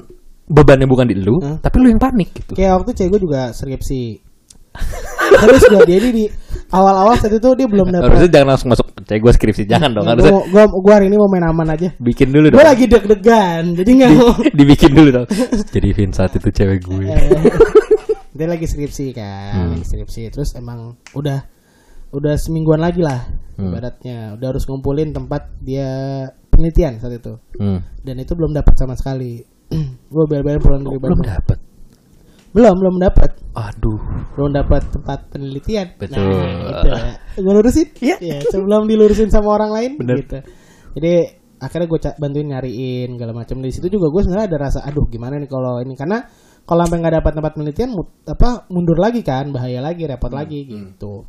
bebannya bukan di lu Hah? tapi lu yang panik gitu kayak waktu cewek gue juga skripsi. Terus gue dia ini di awal-awal saat itu dia belum dapat. harusnya jangan langsung masuk cewek gue skripsi jangan dong gue, harusnya gue, gue hari ini mau main aman aja. bikin dulu Gue dong lagi deg-degan, jadi nggak mau. dibikin dulu dong jadi Vincent itu cewek gue Eh, dia lagi skripsi kan, Hmm. lagi skripsi. Terus emang udah udah semingguan lagi lah Hmm. ibaratnya. Udah harus ngumpulin tempat dia penelitian saat itu. Hmm. Dan itu belum dapat sama sekali. Gue bel-bel pulang dari belum Bandung. dapet Belum, belum dapat. aduh Belum dapat tempat penelitian. Betul. Nah, itu ya. Gue lurusin. Iya. sebelum dilurusin sama orang lain Bener. gitu. Jadi akhirnya gue bantuin nyariin segala macam di situ juga gue sebenarnya ada rasa aduh gimana nih kalau ini karena kalau sampai nggak dapat tempat penelitian apa mundur lagi kan bahaya lagi repot lagi gitu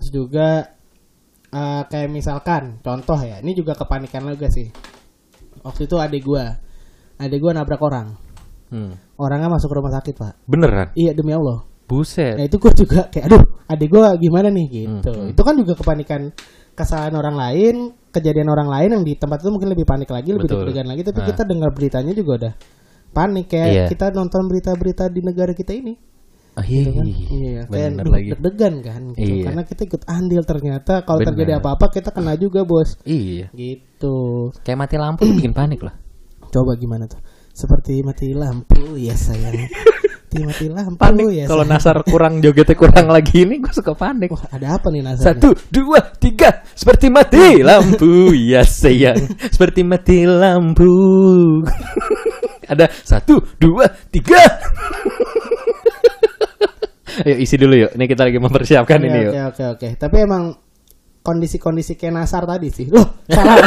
terus juga eh, kayak misalkan contoh ya ini juga kepanikan juga sih waktu itu adik gue adik gue nabrak orang hmm. orangnya masuk rumah sakit pak beneran iya demi allah buset Nah itu gue juga kayak aduh adik gue gimana nih gitu. Hmm. Itu kan juga kepanikan kesalahan orang lain, kejadian orang lain yang di tempat itu mungkin lebih panik lagi, lebih deg-degan lagi. Tapi Ah. kita dengar beritanya juga udah panik kayak Iya. kita nonton berita-berita di negara kita ini. Ah, iya, Gitu kan? iya, Iya, kayak duh, lagi deg-degan kan. Gitu. Iya. Karena kita ikut andil ternyata kalau terjadi apa-apa kita kena juga bos. iya Gitu. kayak mati lampu bikin panik lah Coba gimana tuh? Seperti mati lampu ya sayang. Seperti mati lampu panik ya. kalau sayang. nasar kurang jogetnya kurang lagi ini gue suka panik Wah, ada apa nih nasar? satu dua tiga seperti mati lampu ya sayang seperti mati lampu ada satu dua tiga ayo isi dulu yuk ini kita lagi mempersiapkan ini Oke, yuk Oke oke oke. Tapi emang kondisi-kondisi kayak Nasar tadi sih. Loh, salah.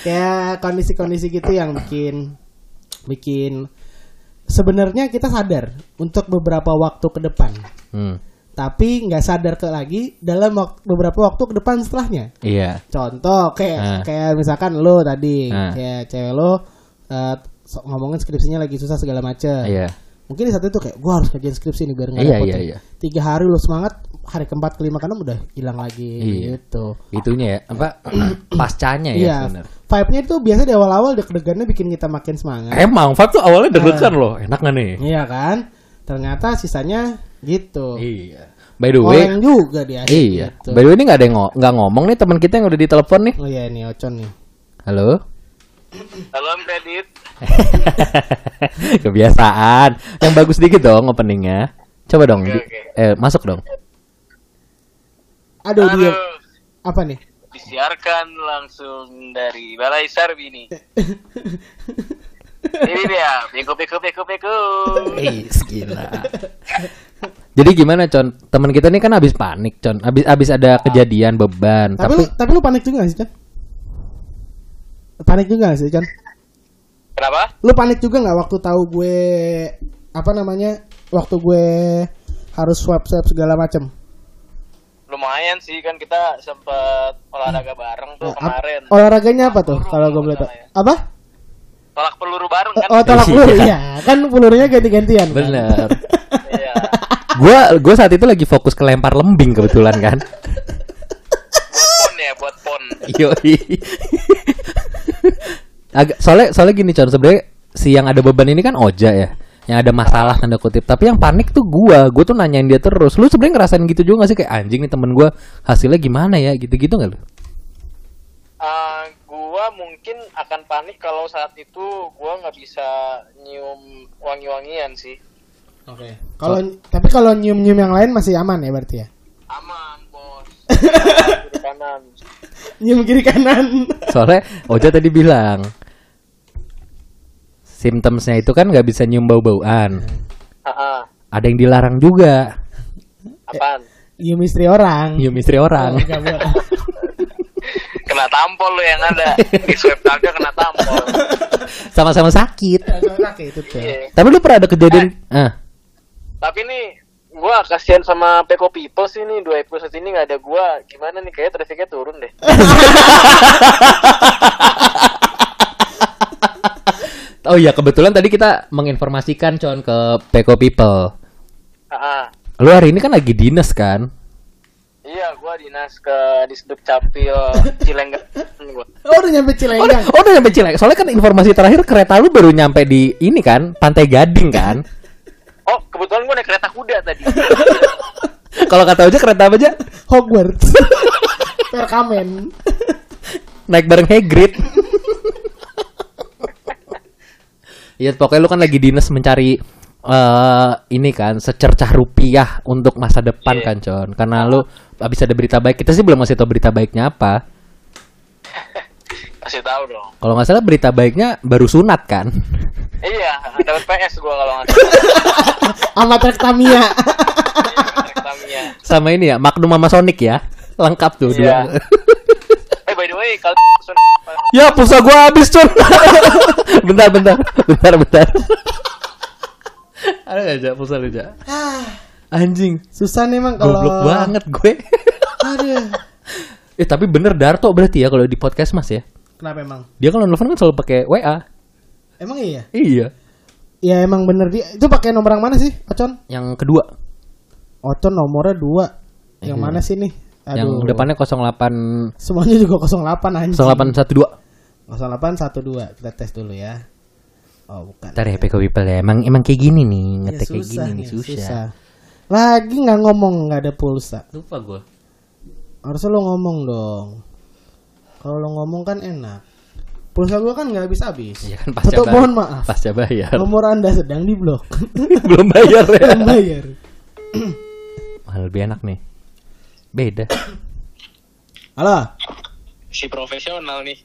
Kayak kondisi-kondisi gitu yang bikin bikin sebenarnya kita sadar untuk beberapa waktu ke depan. Hmm, Tapi nggak sadar ke lagi dalam wak- beberapa waktu ke depan setelahnya. iya Contoh kayak Ah. kayak misalkan lo tadi Ah. kayak cewek lo so- ngomongin skripsinya lagi susah segala macem. iya Mungkin di saat itu kayak gue harus kerjain skripsi nih biar nggak Iya, repot iya, nih." iya. Tiga hari lu semangat, hari keempat kelima keenam udah hilang lagi Iya. gitu. itunya ya apa pascanya ya Iya. benar Vibe-nya itu biasa di awal-awal deg-degannya bikin kita makin semangat. emang Fab tuh awalnya deg-degan loh enak gak nih Iya kan? Ternyata sisanya gitu. iya by the way Orang juga dia. iya Gitu. by the way ini nggak ada yang ngo- nggak ngomong nih teman kita yang udah ditelepon nih Oh iya ini Ocon nih. halo Halo Om Kredit. Kebiasaan. Yang bagus dikit dong openingnya. Coba dong. Di- oke. eh masuk dong. Aduh dia Halo. apa nih? Disiarkan langsung dari Balai Sarbini. Ini dia, beko beko beko beko. Eh, gila. Jadi gimana, Con? Teman kita ini kan habis panik, Con. Habis habis ada kejadian beban, Tapi, tapi lu, tapi lu panik juga gak sih, Con? Panik juga gak sih, Con? Kenapa? Lu panik juga nggak waktu tahu gue apa namanya? Waktu gue harus swab swab segala macem Lumayan sih kan kita sempet olahraga bareng tuh Nah, ap- kemarin. olahraganya apa tuh Peluru kalau gue boleh tahu? ya. Apa? Tolak peluru bareng kan? Oh, tolak Iya. peluru ya. Kan pelurunya ganti-gantian. kan? Bener. Iya. Gua gua saat itu lagi fokus ke lempar lembing kebetulan kan. Buat pon ya, buat pon. Yoi. Agak soalnya soalnya gini Con sebenarnya si yang ada beban ini kan Oja ya. Yang ada masalah tanda kutip. Tapi yang panik tuh gua. Gua tuh nanyain dia terus. Lu sebenarnya ngerasain gitu juga gak sih kayak anjing nih temen gua hasilnya gimana ya gitu-gitu gak lu? Ah, gua mungkin akan panik kalau saat itu gua nggak bisa nyium wangi-wangian sih. Oke. Kalau tapi kalau nyium-nyium yang lain masih aman ya berarti ya? Aman, bos. Kiri kanan. Nyium kiri kanan. Soalnya Oja tadi bilang symptomsnya itu kan nggak bisa nyium bau-bauan. Ah, Ada yang dilarang juga apaan? Nyium istri orang. nyium istri orang. Oh. Kena tampol lu yang ada. Di swab kagak kena tampol. Sama-sama sakit. Oke, itu tuh. Iya. Tapi lu pernah ada kejadian ah Tapi nih gua kasihan sama Peko People sih nih dua episode ini nggak ada gua gimana nih kayak trafficnya turun deh Oh iya kebetulan tadi kita menginformasikan con ke Peko People. Ah, Lu hari ini kan lagi dinas kan? iya gua dinas ke Disduk Capil Cilenggang gua Oh, udah nyampe Oh, udah, Cilenggang. oh, udah nyampe Cilek. Soalnya kan informasi terakhir kereta lu baru nyampe di ini kan, Pantai Gading kan? oh kebetulan gua naik kereta kuda tadi Kalau kata aja kereta apa aja? Hogwarts. Perkamen. Naik bareng Hagrid. Iya, pokoknya lu kan lagi dinas mencari eh ini kan secercah rupiah untuk masa depan Iya. kan, Con. Karena lu habis ada berita baik. Kita sih belum masih tahu berita baiknya apa. kasih tahu dong Kalau nggak salah berita baiknya baru sunat kan? iya dapat PS gua kalau nggak salah Sama Trek Tamiya. Iya. Sama ini ya, Magnum sama Sonic ya. Lengkap tuh Iya. dua. eh by the way kalau ya, pulsa gua habis, Con. bentar, bentar. Bentar, bentar. Ada nggak aja pulsa lu, Ja? Anjing. Susah nih emang kalau Goblok banget gue. Aduh. eh, tapi bener Darto berarti ya kalau di podcast Mas ya. Kenapa emang? Dia kalau nelfon kan selalu pakai WA. Emang iya? Iya. Ya emang bener dia. Itu pakai nomor yang mana sih, Ocon? Yang kedua, Ocon nomornya dua. Yang Iya. mana sih nih? yang depannya 08 Semuanya juga 08 anjing. 0812. 0812. Kita tes dulu ya. Oh, bukan. Ntar ya Peko People ya. Emang emang kayak gini nih, Ya, ngetek kayak susah gini nih nih, susah. Lagi nggak ngomong nggak ada pulsa. Lupa gue. Harusnya lo ngomong dong. Kalau lo ngomong kan enak. Pulsa gua kan nggak habis-habis. Iya kan pasca Untuk bayar. mohon maaf. Pasca bayar. Nomor anda sedang diblok. Belum bayar ya. Belum bayar. Wah, lebih enak nih. Beda. Halo. Si profesional nih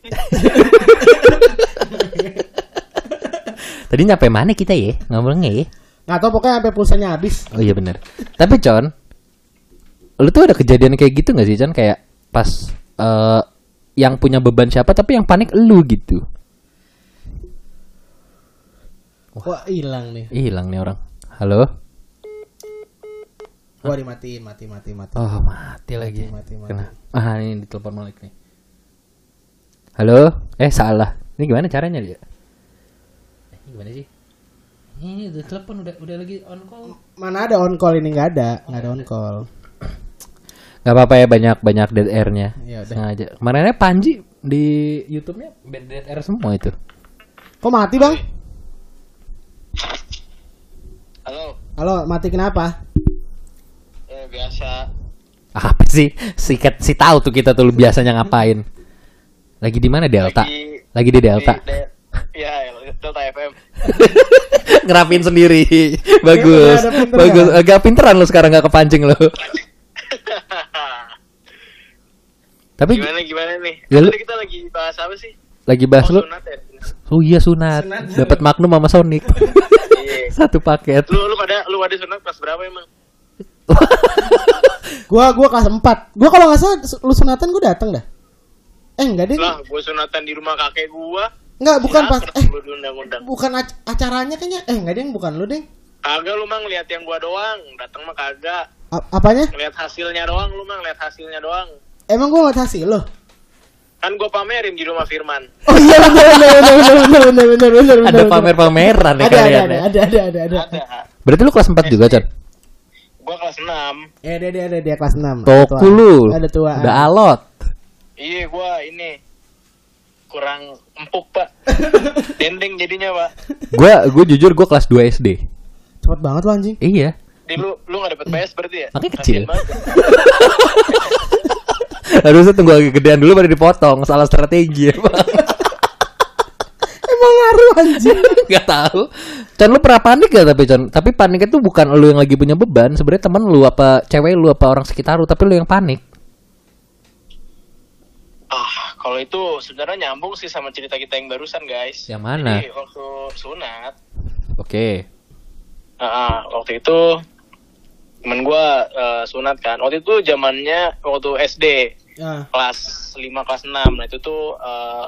Tadi nyampe mana kita ya ngomongnya ya? Nggak tahu pokoknya sampai pulsanya habis. Oh iya bener Tapi Con, lu tuh ada kejadian kayak gitu gak sih Con? Kayak pas eh, yang punya beban siapa tapi yang panik lu gitu. Wah hilang nih. Ih, hilang nih orang. Halo? Wah dimatiin, mati, mati, mati. Oh mati lagi. mati, mati. Kena. Ah ini ditelepon Malik nih. Halo? Eh salah. Ini gimana caranya dia? Eh, ini gimana sih? Ini udah telepon udah udah lagi on call. Mana ada on call ini nggak ada, nggak ada on call. Gak apa-apa ya banyak banyak dead airnya. Ya udah. Sengaja. Kemarinnya Panji di YouTube-nya band dead air semua itu. Kok mati bang? halo Halo, mati kenapa? ya biasa Apa sih? Sikat si tahu tuh kita tuh biasanya ngapain. Lagi di mana Delta? Lagi- Lagi di Delta. Di De- ya Delta FM Ngerapin sendiri. Bagus. ada pinter Bagus. ya? Agak pinteran lu sekarang gak kepancing lu. Tapi gimana gimana nih Ya, lu- kita lagi bahas apa sih lagi bahas oh, lu. sunat ya Oh iya sunat. Sunat. Dapat Magnum sama Sonic. iya Satu paket. lu lu pada lu pada sunat kelas berapa emang Gua gua kelas 4 Gua kalau nggak salah lu sunatan gua datang dah. Eh enggak deh. Lah, gue sunatan di rumah kakek gua. Enggak, bukan pas eh, bukan ac acaranya kayaknya. Eh enggak deh, bukan lu deh. Kagak lu mang lihat yang gua doang, datang mah kagak. Apanya? Lihat hasilnya doang lu mang lihat hasilnya doang. Emang gua ngeliat hasil lo? Kan gua pamerin di rumah Firman. Oh iya benar benar benar benar benar benar. Ada pamer-pameran ya ada, ada, ada, ada, ada, ada, ada. Berarti lu kelas 4 juga, Chan? Gua kelas 6. eh dia dia dia, dia kelas 6. Toku lu. Ada tua. Udah alot. Iya, gua ini kurang empuk, Pak. Dendeng jadinya, Pak. Gua gua jujur gua kelas 2 SD. Cepet banget lu anjing. Iya. Di lu lu gak dapet PS berarti ya? Makanya kecil. Banget. Harusnya tunggu agak gedean dulu baru dipotong. Salah strategi ya, Bang. Emang ngaruh anjing. Gak tahu. Con lu pernah panik gak tapi Con? Tapi panik itu bukan lu yang lagi punya beban, sebenarnya teman lu apa cewek lu apa orang sekitar lu, tapi lu yang panik. Kalau itu sebenarnya nyambung sih sama cerita kita yang barusan, guys. Yang mana? Jadi waktu sunat, Oke. ah, waktu itu temen gua eh, sunat kan. Waktu itu zamannya waktu SD, Nah, kelas 5 kelas 6. Nah, itu tuh eh,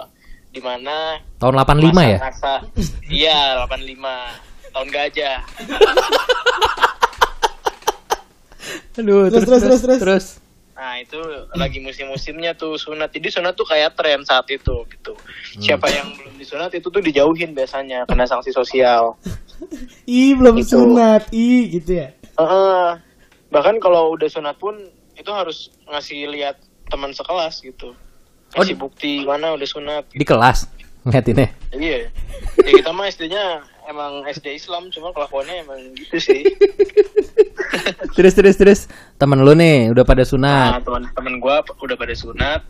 di mana Tahun 85 ya? Iya, 85. Tahun gajah. Aduh, Terus, terus, terus, terus. Nah itu lagi musim-musimnya tuh sunat. Jadi sunat tuh kayak tren saat itu gitu. Hmm. Siapa yang belum disunat itu tuh dijauhin biasanya kena sanksi sosial. ih belum Gitu. sunat, ih gitu ya. Heeh. bahkan kalau udah sunat pun itu harus ngasih lihat teman sekelas gitu. Oh, Kasih di- bukti mana udah sunat. Di kelas ngeliatinnya. Iya. Ya kita mah SD-nya emang SD Islam cuma kelakuannya emang gitu sih. Terus terus terus. Temen lu nih udah pada Nah, sunat. teman-teman gua udah pada sunat.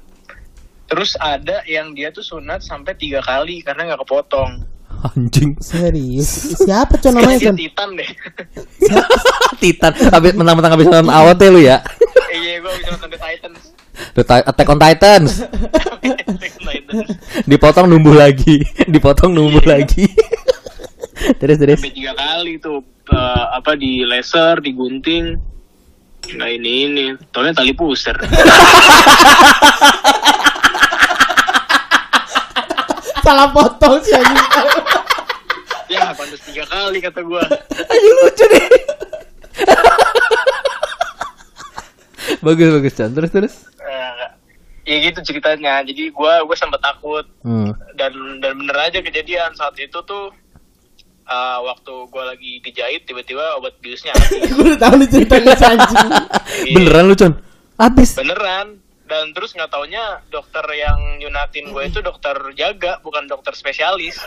Terus ada yang dia tuh sunat sampai tiga kali karena nggak kepotong. Anjing. Serius. Siapa con namanya con? titan deh. Titan. Habis mentang-mentang habis nonton AOT lu ya. Iya, gua bisa nonton The Titans. The Attack on Titans. Titans. Dipotong numbuh lagi. Dipotong numbuh lagi. terus terus. Sampai tiga kali tuh eh, apa di laser, digunting. Nggak ini ini, taunya tali pusar. Salah potong sih anjing. ya, pantas tiga kali kata gua. Anjing lucu deh. bagus bagus Chan. Terus terus. Eh, ya gitu ceritanya. Jadi gua gua sempat takut Hmm. dan dan bener aja kejadian saat itu tuh eh, waktu gua lagi dijahit tiba-tiba obat biusnya habis. Gue udah tahu nih ceritanya si anjing. Beneran lu Con? Abis. beneran dan terus nggak taunya dokter yang nyunatin gue itu dokter jaga bukan dokter spesialis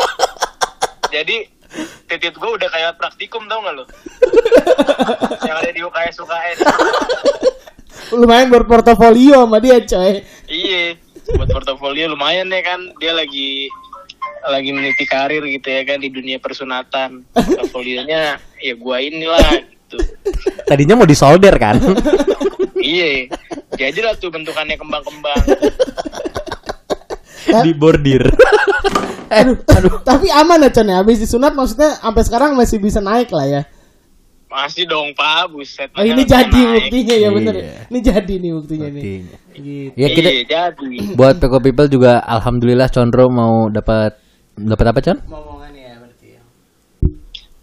jadi titit gue udah kayak praktikum tau gak lo yang ada di UKS UKS Lumayan berportofolio sama dia coy. iya buat portofolio lumayan ya kan dia lagi lagi meniti karir gitu ya kan di dunia persunatan portofolionya ya gua inilah gitu Tadinya mau disolder kan? iya jadilah tuh bentukannya kembang-kembang Di bordir. eh, Aduh, aduh. Tapi aman ya con ya. Habis disunat maksudnya sampai sekarang masih bisa naik lah ya. Masih dong pak, buset. Oh ini jadi naik. buktinya ya bener. ya? Iya. Ini jadi nih buktinya nih. Buktinya. Gitu. Ya kita Iya jadi. buat Peko People juga alhamdulillah Condro mau dapat dapat apa Con? Ngomongan ya berarti ya.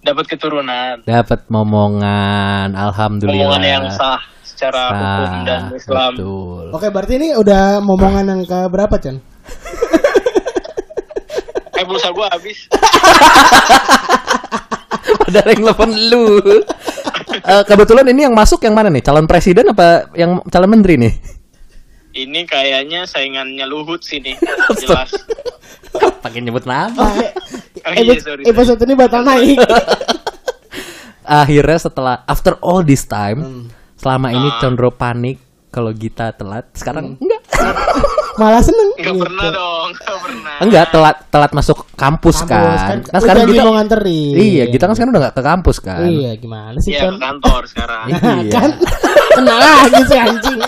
Dapat keturunan. Dapat momongan alhamdulillah. Omongan yang sah secara hukum dan Sah, Islam. Betul. Oke berarti ini udah momongan yang ke berapa Con? Eh pulsa gua habis. Ada yang telepon lu. Eh, kebetulan ini yang masuk yang mana nih? Calon presiden apa yang calon menteri nih? Ini kayaknya saingannya Luhut sih nih. Jelas. Pakai nyebut nama. Oh iya, Episode- sorry, sorry. episode ini batal naik. Akhirnya setelah after all this time, selama ini Ah. Condro panik kalau Gita telat. Sekarang enggak. Malah seneng. Enggak Gitu. pernah dong, enggak pernah. Enggak telat telat masuk kampus, Kampus, kan. kan. Lu sekarang kita mau nganterin. Iya, kita kan sekarang udah nggak ke kampus kan. Iya gimana sih Iya ke kantor sekarang. Iya. kan kena lagi si anjing.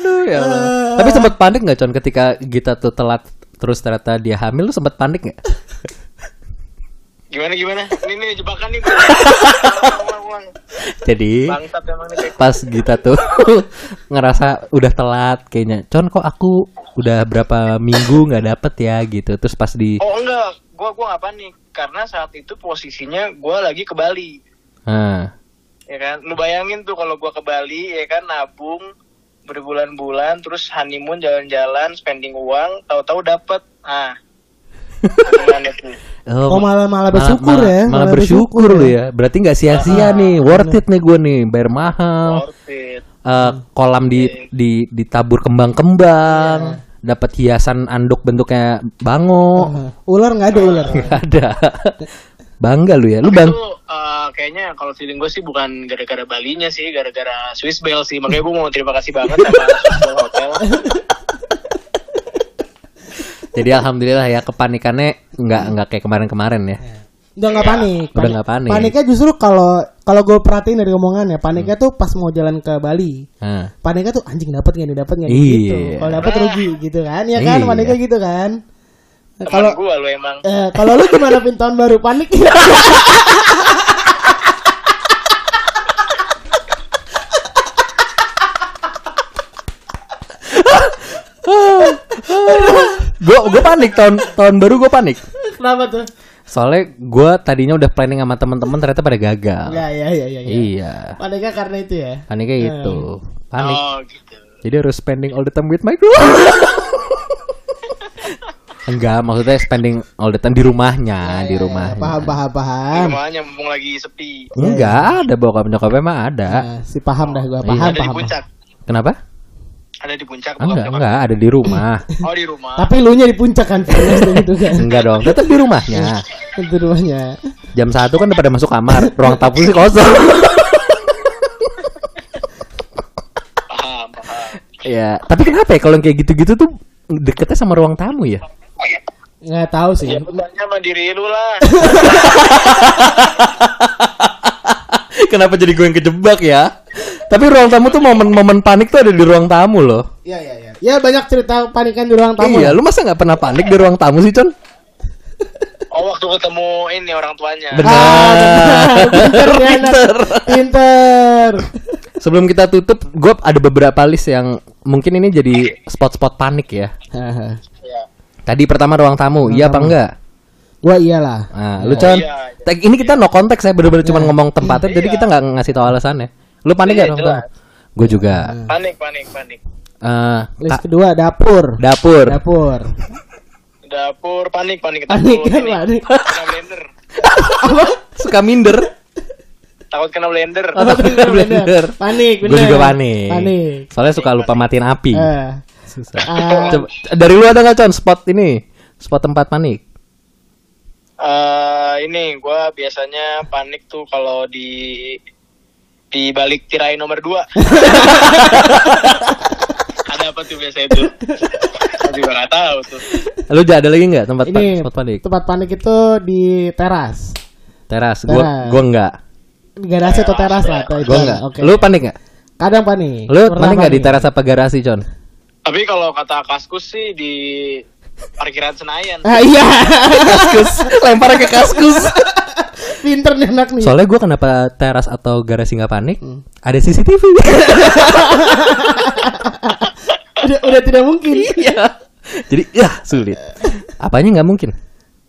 Aduh ya Allah. Tapi sempat panik nggak Con ketika Gita tuh telat terus ternyata dia hamil lu sempat panik nggak? Gimana gimana? Ini nih jebakan nih. Jadi Bangsat emang nih. Bek. pas kita tuh ngerasa udah telat kayaknya. Con kok aku udah berapa minggu nggak dapet ya gitu. Terus pas di Oh enggak, gua gua nggak panik karena saat itu posisinya gua lagi ke Bali. ah, ya kan lu bayangin tuh kalau gua ke Bali ya kan nabung berbulan-bulan terus honeymoon jalan-jalan spending uang tahu-tahu dapet ah tuh Oh, malah- malah bersyukur malah- ya, Malah malah bersyukur bersyukur lu ya. ya. Berarti nggak sia-sia nih. Worth it nih gue nih. Bayar mahal. worth it Eh, kolam di di ditabur kembang-kembang. Dapat hiasan anduk bentuknya bango. Heeh. Ular nggak ada ular. Nggak ada. Bangga lu ya. Lu bang. itu eh, kayaknya kalau feeling gue sih bukan gara-gara Balinya sih gara-gara Swiss Bell sih makanya gue mau terima kasih banget sama Swiss Bell Hotel Jadi alhamdulillah ya kepanikannya nggak nggak kayak kemarin-kemarin ya. Udah nggak panik. Udah nggak panik. Paniknya justru kalau kalau gue perhatiin dari omongannya, paniknya tuh pas mau jalan ke Bali. Nah, Paniknya tuh anjing dapat nggak nih dapat nggak Iya. gitu. Kalau dapat rugi gitu kan, ya kan? Iya. Paniknya gitu kan. Teman Kalau gue lu emang eh, kalau lu gimana pin tahun baru panik? gue gue panik tahun tahun baru gue panik. Kenapa tuh? Soalnya gue tadinya udah planning sama teman-teman ternyata pada gagal. Ya ya ya ya. ya. Iya. Paniknya karena itu ya. Paniknya itu. Panik. oh gitu Jadi harus spending all the time with my girl. Enggak, maksudnya spending all the time di rumahnya, di rumahnya. Paham paham di paham. rumahnya mumpung lagi sepi Enggak, ada bokap nyokapnya mah ada. Nah, si paham dah gua Iya. paham ada di paham. puncak Kenapa? ada di puncak Enggak, nyokap. enggak, ada di rumah. oh di rumah Tapi lu nya di puncak kan gitu kan. enggak dong, tetap di rumahnya. Itu rumahnya. Jam satu kan udah pada masuk kamar, ruang tamu sih kosong. paham paham ya, tapi kenapa ya kalau yang kayak gitu-gitu tuh deketnya sama ruang tamu ya? Nggak tahu sih. ya bebannya sama diri lu lah Kenapa jadi gue yang kejebak ya? Tapi ruang tamu tuh momen-momen panik tuh ada di ruang tamu loh. Iya iya iya. Ya banyak cerita panikan di ruang tamu. iya, lu masa nggak pernah panik di ruang tamu sih, Con? oh waktu ketemu ini orang tuanya Benar. Ah, benar. Pinter. Pinter. Sebelum kita tutup, gue ada beberapa list yang mungkin ini jadi spot-spot panik ya. Tadi pertama ruang tamu, iya apa enggak? Gua iyalah. Nah, lu Con, iya. tag- ini kita no konteks ya, bener-bener cuma ngomong tempatnya, jadi Iya. kita nggak ngasih tahu alasannya. Lu panik Iya, gak ruang tamu? Gue juga. panik panik panik Eh, List kedua dapur. dapur. Dapur. dapur panik panik Panik kan panik. kena blender Suka minder. takut kena blender Oh, takut kena blender. Panik, Gue juga panik. Panik. Soalnya suka lupa matiin api. Eh, Susah. ah, Coba, dari lu ada nggak con spot ini? Spot tempat panik? Eh, ini gue biasanya panik tuh kalau di di balik tirai nomor 2 ada apa tuh biasa itu juga nggak tahu tuh Lu ada lagi nggak tempat pa- ini spot panik? tempat panik itu di teras. Teras. Gua Teras. gua enggak. Garasi atau teras lah. Gua enggak. Oke. Lu panik nggak? Kadang panik. Lu Pernah panik nggak di teras apa garasi, Con? Tapi kalau kata kaskus sih di parkiran Senayan Ah iya. Kaskus. Lempar ke kaskus. Pinter nih anak nih. Soalnya gua kenapa teras atau garasi nggak panik? Hmm. Ada CCTV. udah, udah tidak mungkin. Iya. Jadi ya sulit. Apanya nggak mungkin?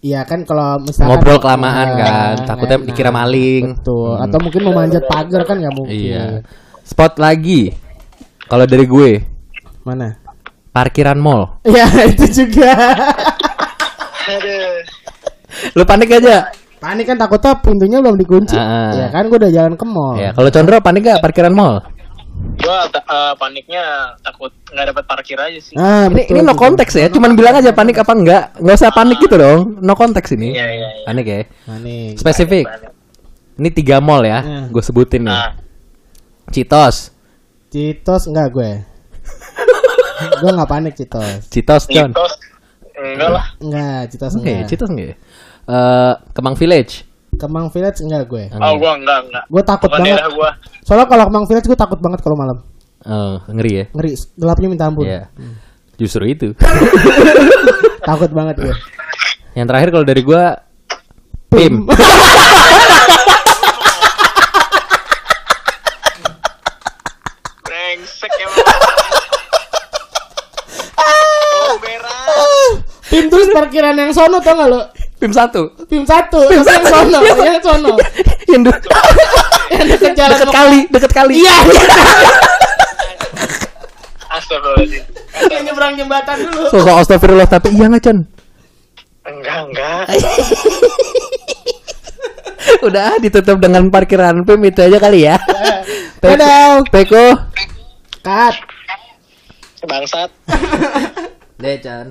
Iya kan kalau misalkan Ngobrol kelamaan Ah, kan, takutnya enak. dikira maling. Betul. Hmm. Atau mungkin mau manjat pagar kan nggak mungkin. Iya. Spot lagi. Kalau dari gue, Mana? Parkiran mall. Ya itu juga. Aduh. Lu panik aja. Panik kan takutnya pintunya belum dikunci. Ah. Ya kan gue udah jalan ke mall. Ya, kalau Condro panik gak parkiran mall? gua eh, paniknya takut nggak dapat parkir aja sih Ah, Ini, betul, ini no konteks ya, cuman bilang aja panik apa enggak. Nggak usah panik gitu dong. No konteks ini. Iya, iya, iya. Panik ya. Panik. Spesifik. Ini tiga mall ya, Hmm. gue sebutin nih. nah Citos, Citos enggak gue. Gue nggak panik Citos. Citos John. mitos enggak lah Enggak, Citos enggak. Citos enggak? Eh, Kemang Village. Kemang Village enggak gue. oh gua enggak enggak Gue takut Bukan banget. gua Soalnya kalau Kemang Village gue takut banget kalau malam. Oh, ngeri ya. Ngeri, gelapnya minta ampun. Iya. Justru itu. Takut banget gue. Yang terakhir kalau dari gua Pim. Brengsek emang. Oh, merah. Pim terus parkiran yang sono tau gak lo? Pim satu. Pim satu, Pim yang sono, yang sono. Yang du- Yang deket jalan deket kali, deket kali. Iya, iya. Astagfirullahaladzim. yang nyebrang jembatan dulu. Sosok astagfirullah tapi iya nggak Con? Enggak, enggak. Udah ditutup dengan parkiran Pim itu aja kali ya. Peko, Dadah. Peko. Cut. Bangsat. Deh Con.